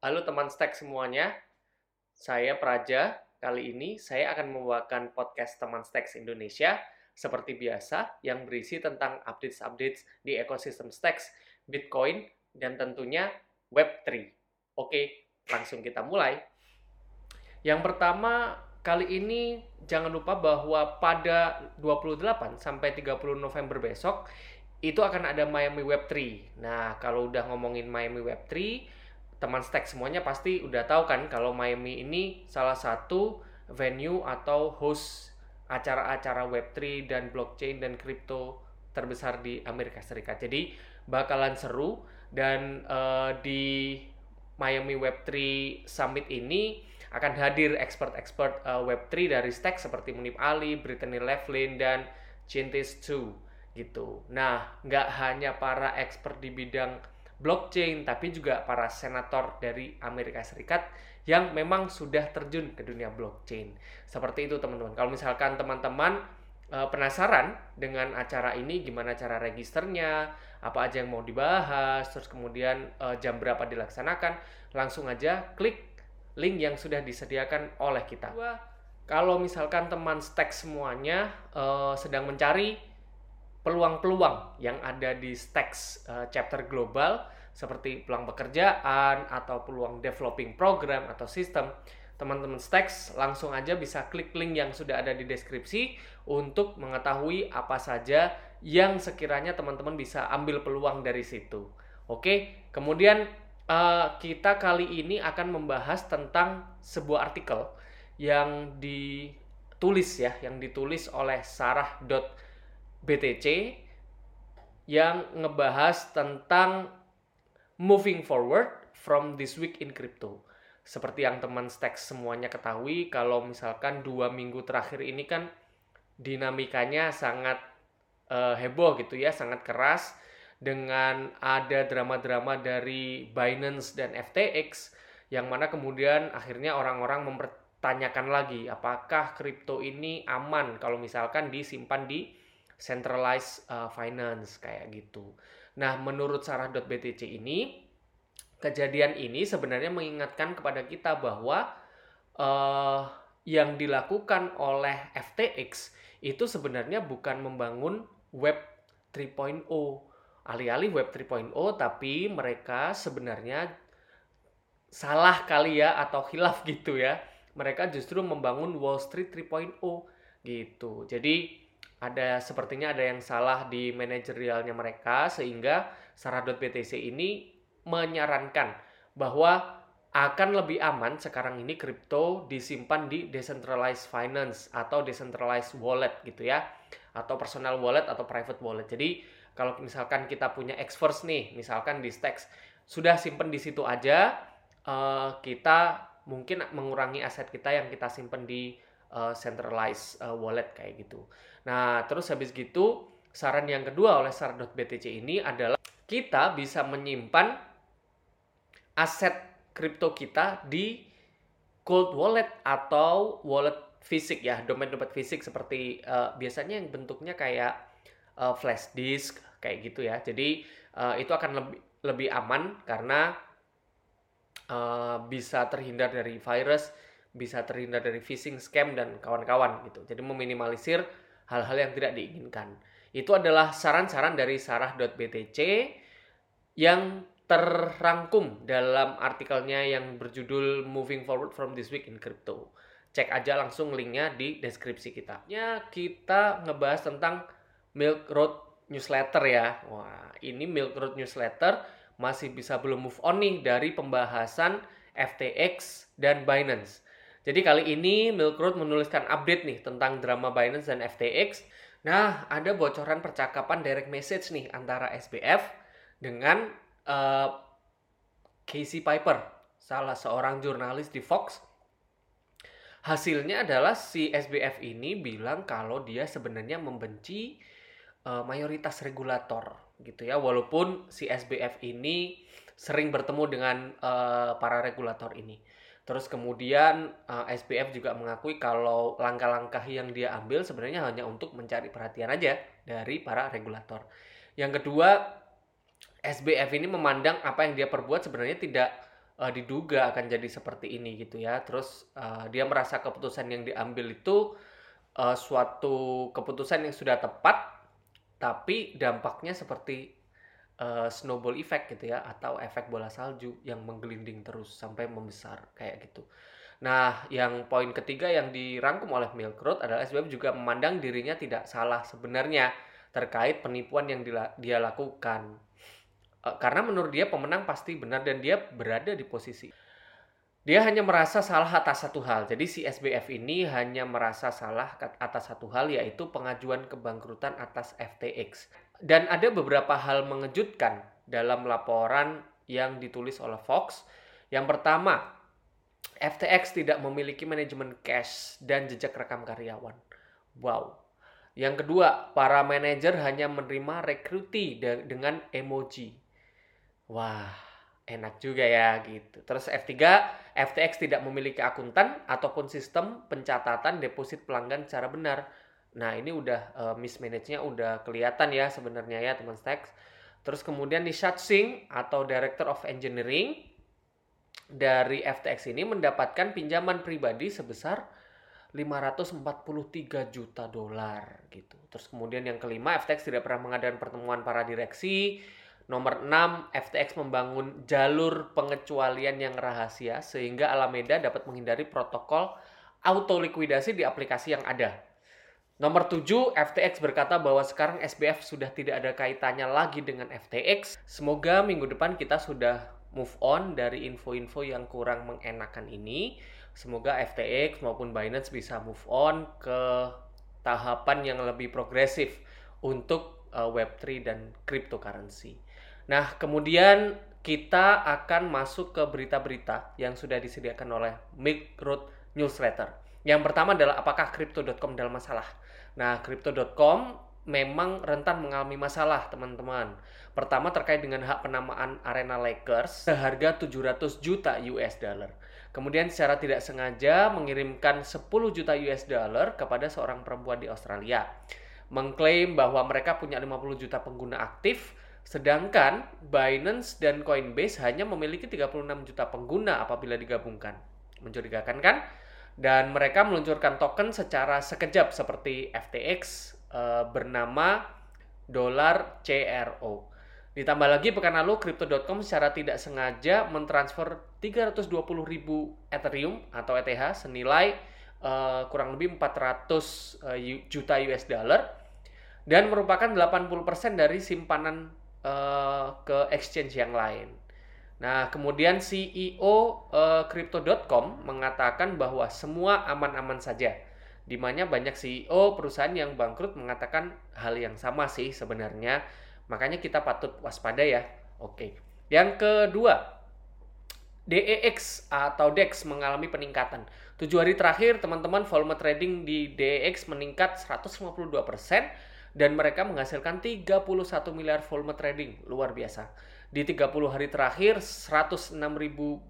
Halo teman stack semuanya, saya Praja. Kali ini saya akan membawakan podcast teman Stacks Indonesia seperti biasa yang berisi tentang updates-updates di ekosistem Stacks, Bitcoin, dan tentunya Web3. Oke, langsung kita mulai. Yang pertama, kali ini jangan lupa bahwa pada 28 sampai 30 November besok itu akan ada Miami Web3. Nah, kalau udah ngomongin Miami Web3, teman stack semuanya pasti udah tahu kan kalau Miami ini salah satu venue atau host acara-acara Web3 dan blockchain dan kripto terbesar di Amerika Serikat. Jadi bakalan seru dan uh, di Miami Web3 Summit ini akan hadir expert-expert uh, Web3 dari Stack seperti Munib Ali, Brittany Levlin, dan Cintis 2 gitu. Nah, nggak hanya para expert di bidang blockchain, tapi juga para senator dari Amerika Serikat yang memang sudah terjun ke dunia blockchain. Seperti itu teman-teman. Kalau misalkan teman-teman e, penasaran dengan acara ini, gimana cara registernya, apa aja yang mau dibahas, terus kemudian e, jam berapa dilaksanakan, langsung aja klik link yang sudah disediakan oleh kita. Kalau misalkan teman stack semuanya e, sedang mencari peluang-peluang yang ada di Stacks uh, chapter global seperti peluang pekerjaan atau peluang developing program atau sistem teman-teman Stacks langsung aja bisa klik link yang sudah ada di deskripsi untuk mengetahui apa saja yang sekiranya teman-teman bisa ambil peluang dari situ. Oke, kemudian uh, kita kali ini akan membahas tentang sebuah artikel yang ditulis ya, yang ditulis oleh Sarah BTC yang ngebahas tentang moving forward from this week in crypto. Seperti yang teman Stacks semuanya ketahui, kalau misalkan dua minggu terakhir ini kan dinamikanya sangat uh, heboh gitu ya, sangat keras dengan ada drama-drama dari Binance dan FTX yang mana kemudian akhirnya orang-orang mempertanyakan lagi apakah kripto ini aman kalau misalkan disimpan di centralized uh, finance kayak gitu. Nah, menurut sarah.btc ini kejadian ini sebenarnya mengingatkan kepada kita bahwa uh, yang dilakukan oleh FTX itu sebenarnya bukan membangun web 3.0 alih-alih web 3.0 tapi mereka sebenarnya salah kali ya atau hilaf gitu ya mereka justru membangun Wall Street 3.0 gitu jadi ada sepertinya ada yang salah di manajerialnya mereka sehingga Sarah.btc ini menyarankan bahwa akan lebih aman sekarang ini kripto disimpan di decentralized finance atau decentralized wallet gitu ya atau personal wallet atau private wallet. Jadi kalau misalkan kita punya Xverse nih, misalkan di Stacks sudah simpan di situ aja, uh, kita mungkin mengurangi aset kita yang kita simpan di uh, centralized uh, wallet kayak gitu. Nah, terus habis gitu saran yang kedua oleh sar.btc ini adalah kita bisa menyimpan aset kripto kita di cold wallet atau wallet fisik ya, domain-domain fisik seperti uh, biasanya yang bentuknya kayak uh, flash disk kayak gitu ya. Jadi uh, itu akan lebih lebih aman karena uh, bisa terhindar dari virus bisa terhindar dari phishing, scam dan kawan-kawan gitu. Jadi meminimalisir hal-hal yang tidak diinginkan. Itu adalah saran-saran dari sarah.btc yang terrangkum dalam artikelnya yang berjudul Moving Forward from This Week in Crypto. Cek aja langsung linknya di deskripsi kita. Ya, kita ngebahas tentang Milk Road Newsletter ya. Wah, ini Milk Road Newsletter masih bisa belum move on nih dari pembahasan FTX dan Binance. Jadi kali ini Milk Road menuliskan update nih tentang drama Binance dan FTX. Nah, ada bocoran percakapan direct message nih antara SBF dengan uh, Casey Piper, salah seorang jurnalis di Fox. Hasilnya adalah si SBF ini bilang kalau dia sebenarnya membenci uh, mayoritas regulator gitu ya, walaupun si SBF ini sering bertemu dengan uh, para regulator ini. Terus kemudian uh, eh, SPF juga mengakui kalau langkah-langkah yang dia ambil sebenarnya hanya untuk mencari perhatian aja dari para regulator. Yang kedua, SBF ini memandang apa yang dia perbuat sebenarnya tidak uh, diduga akan jadi seperti ini gitu ya. Terus uh, dia merasa keputusan yang diambil itu uh, suatu keputusan yang sudah tepat, tapi dampaknya seperti uh, snowball effect gitu ya, atau efek bola salju yang menggelinding terus sampai membesar kayak gitu. Nah, yang poin ketiga yang dirangkum oleh Milk Road adalah SBF juga memandang dirinya tidak salah sebenarnya terkait penipuan yang dia lakukan. Eh, karena menurut dia pemenang pasti benar dan dia berada di posisi. Dia hanya merasa salah atas satu hal. Jadi si SBF ini hanya merasa salah atas satu hal yaitu pengajuan kebangkrutan atas FTX. Dan ada beberapa hal mengejutkan dalam laporan yang ditulis oleh Fox. Yang pertama, FTX tidak memiliki manajemen cash dan jejak rekam karyawan. Wow. Yang kedua, para manajer hanya menerima rekruti dengan emoji. Wah, enak juga ya gitu. Terus F3, FTX tidak memiliki akuntan ataupun sistem pencatatan deposit pelanggan secara benar. Nah, ini udah uh, mismanage-nya udah kelihatan ya sebenarnya ya teman Stacks. Terus kemudian Nishad Singh atau Director of Engineering dari FTX ini mendapatkan pinjaman pribadi sebesar 543 juta dolar gitu. Terus kemudian yang kelima, FTX tidak pernah mengadakan pertemuan para direksi. Nomor 6, FTX membangun jalur pengecualian yang rahasia sehingga Alameda dapat menghindari protokol auto likuidasi di aplikasi yang ada. Nomor 7, FTX berkata bahwa sekarang SBF sudah tidak ada kaitannya lagi dengan FTX. Semoga minggu depan kita sudah move on dari info-info yang kurang mengenakan ini. Semoga FTX maupun Binance bisa move on ke tahapan yang lebih progresif untuk uh, Web3 dan cryptocurrency. Nah, kemudian kita akan masuk ke berita-berita yang sudah disediakan oleh Milk Road Newsletter. Yang pertama adalah apakah crypto.com dalam masalah. Nah, crypto.com memang rentan mengalami masalah, teman-teman. Pertama terkait dengan hak penamaan Arena Lakers seharga 700 juta US dollar. Kemudian secara tidak sengaja mengirimkan 10 juta US dollar kepada seorang perempuan di Australia. Mengklaim bahwa mereka punya 50 juta pengguna aktif, sedangkan Binance dan Coinbase hanya memiliki 36 juta pengguna apabila digabungkan. Mencurigakan kan? Dan mereka meluncurkan token secara sekejap seperti FTX uh, bernama dolar CRO. Ditambah lagi pekan lalu crypto.com secara tidak sengaja mentransfer 320 ribu Ethereum atau ETH senilai uh, kurang lebih 400 uh, eh, juta US dollar dan merupakan 80% dari simpanan uh, ke exchange yang lain. Nah, kemudian CEO uh, crypto.com mengatakan bahwa semua aman-aman saja. Di mana banyak CEO perusahaan yang bangkrut mengatakan hal yang sama sih sebenarnya Makanya kita patut waspada ya. Oke. Yang kedua, DEX atau DEX mengalami peningkatan. Tujuh hari terakhir, teman-teman, volume trading di DEX meningkat 152% dan mereka menghasilkan 31 miliar volume trading. Luar biasa. Di 30 hari terakhir, 106.000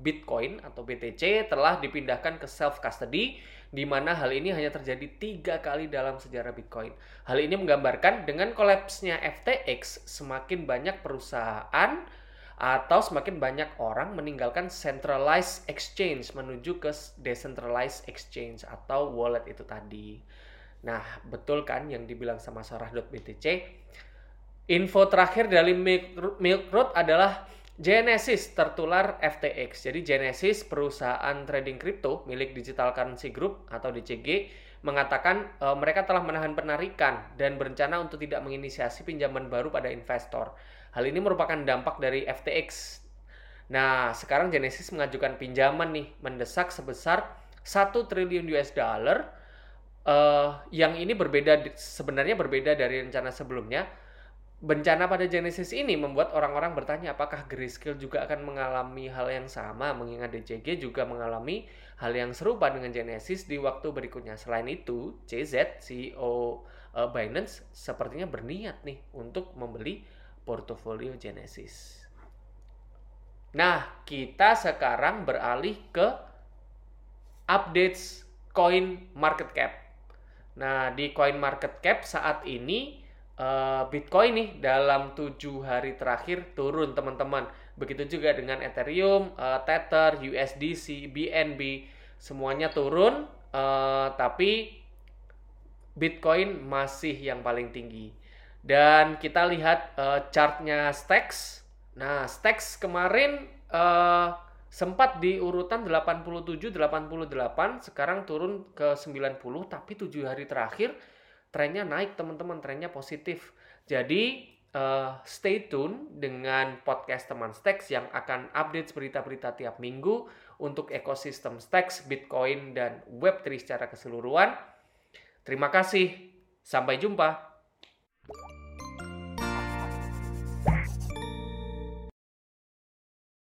Bitcoin atau BTC telah dipindahkan ke self-custody di mana hal ini hanya terjadi tiga kali dalam sejarah Bitcoin. Hal ini menggambarkan dengan kolapsnya FTX, semakin banyak perusahaan atau semakin banyak orang meninggalkan centralized exchange menuju ke decentralized exchange atau wallet itu tadi. Nah, betul kan yang dibilang sama Sorah.btc? Info terakhir dari Milk Road adalah Genesis tertular FTX. Jadi Genesis perusahaan trading kripto milik Digital Currency Group atau DCG mengatakan e, mereka telah menahan penarikan dan berencana untuk tidak menginisiasi pinjaman baru pada investor. Hal ini merupakan dampak dari FTX. Nah, sekarang Genesis mengajukan pinjaman nih mendesak sebesar 1 triliun US dollar. Uh, yang ini berbeda sebenarnya berbeda dari rencana sebelumnya bencana pada Genesis ini membuat orang-orang bertanya apakah Grayscale juga akan mengalami hal yang sama mengingat DCG juga mengalami hal yang serupa dengan Genesis di waktu berikutnya. Selain itu, CZ CEO uh, eh, Binance sepertinya berniat nih untuk membeli portofolio Genesis. Nah, kita sekarang beralih ke updates coin market cap. Nah, di coin market cap saat ini uh, Bitcoin nih dalam tujuh hari terakhir turun teman-teman. Begitu juga dengan Ethereum, uh, Tether, USDC, BNB, semuanya turun. Uh, tapi Bitcoin masih yang paling tinggi. Dan kita lihat chartnya Stacks. Nah, Stacks kemarin sempat di urutan 87 88 sekarang turun ke 90 tapi 7 hari terakhir trennya naik teman-teman trennya positif jadi uh, stay tune dengan podcast teman Stacks yang akan update berita-berita tiap minggu untuk ekosistem Stacks, Bitcoin dan Web3 secara keseluruhan. Terima kasih. Sampai jumpa.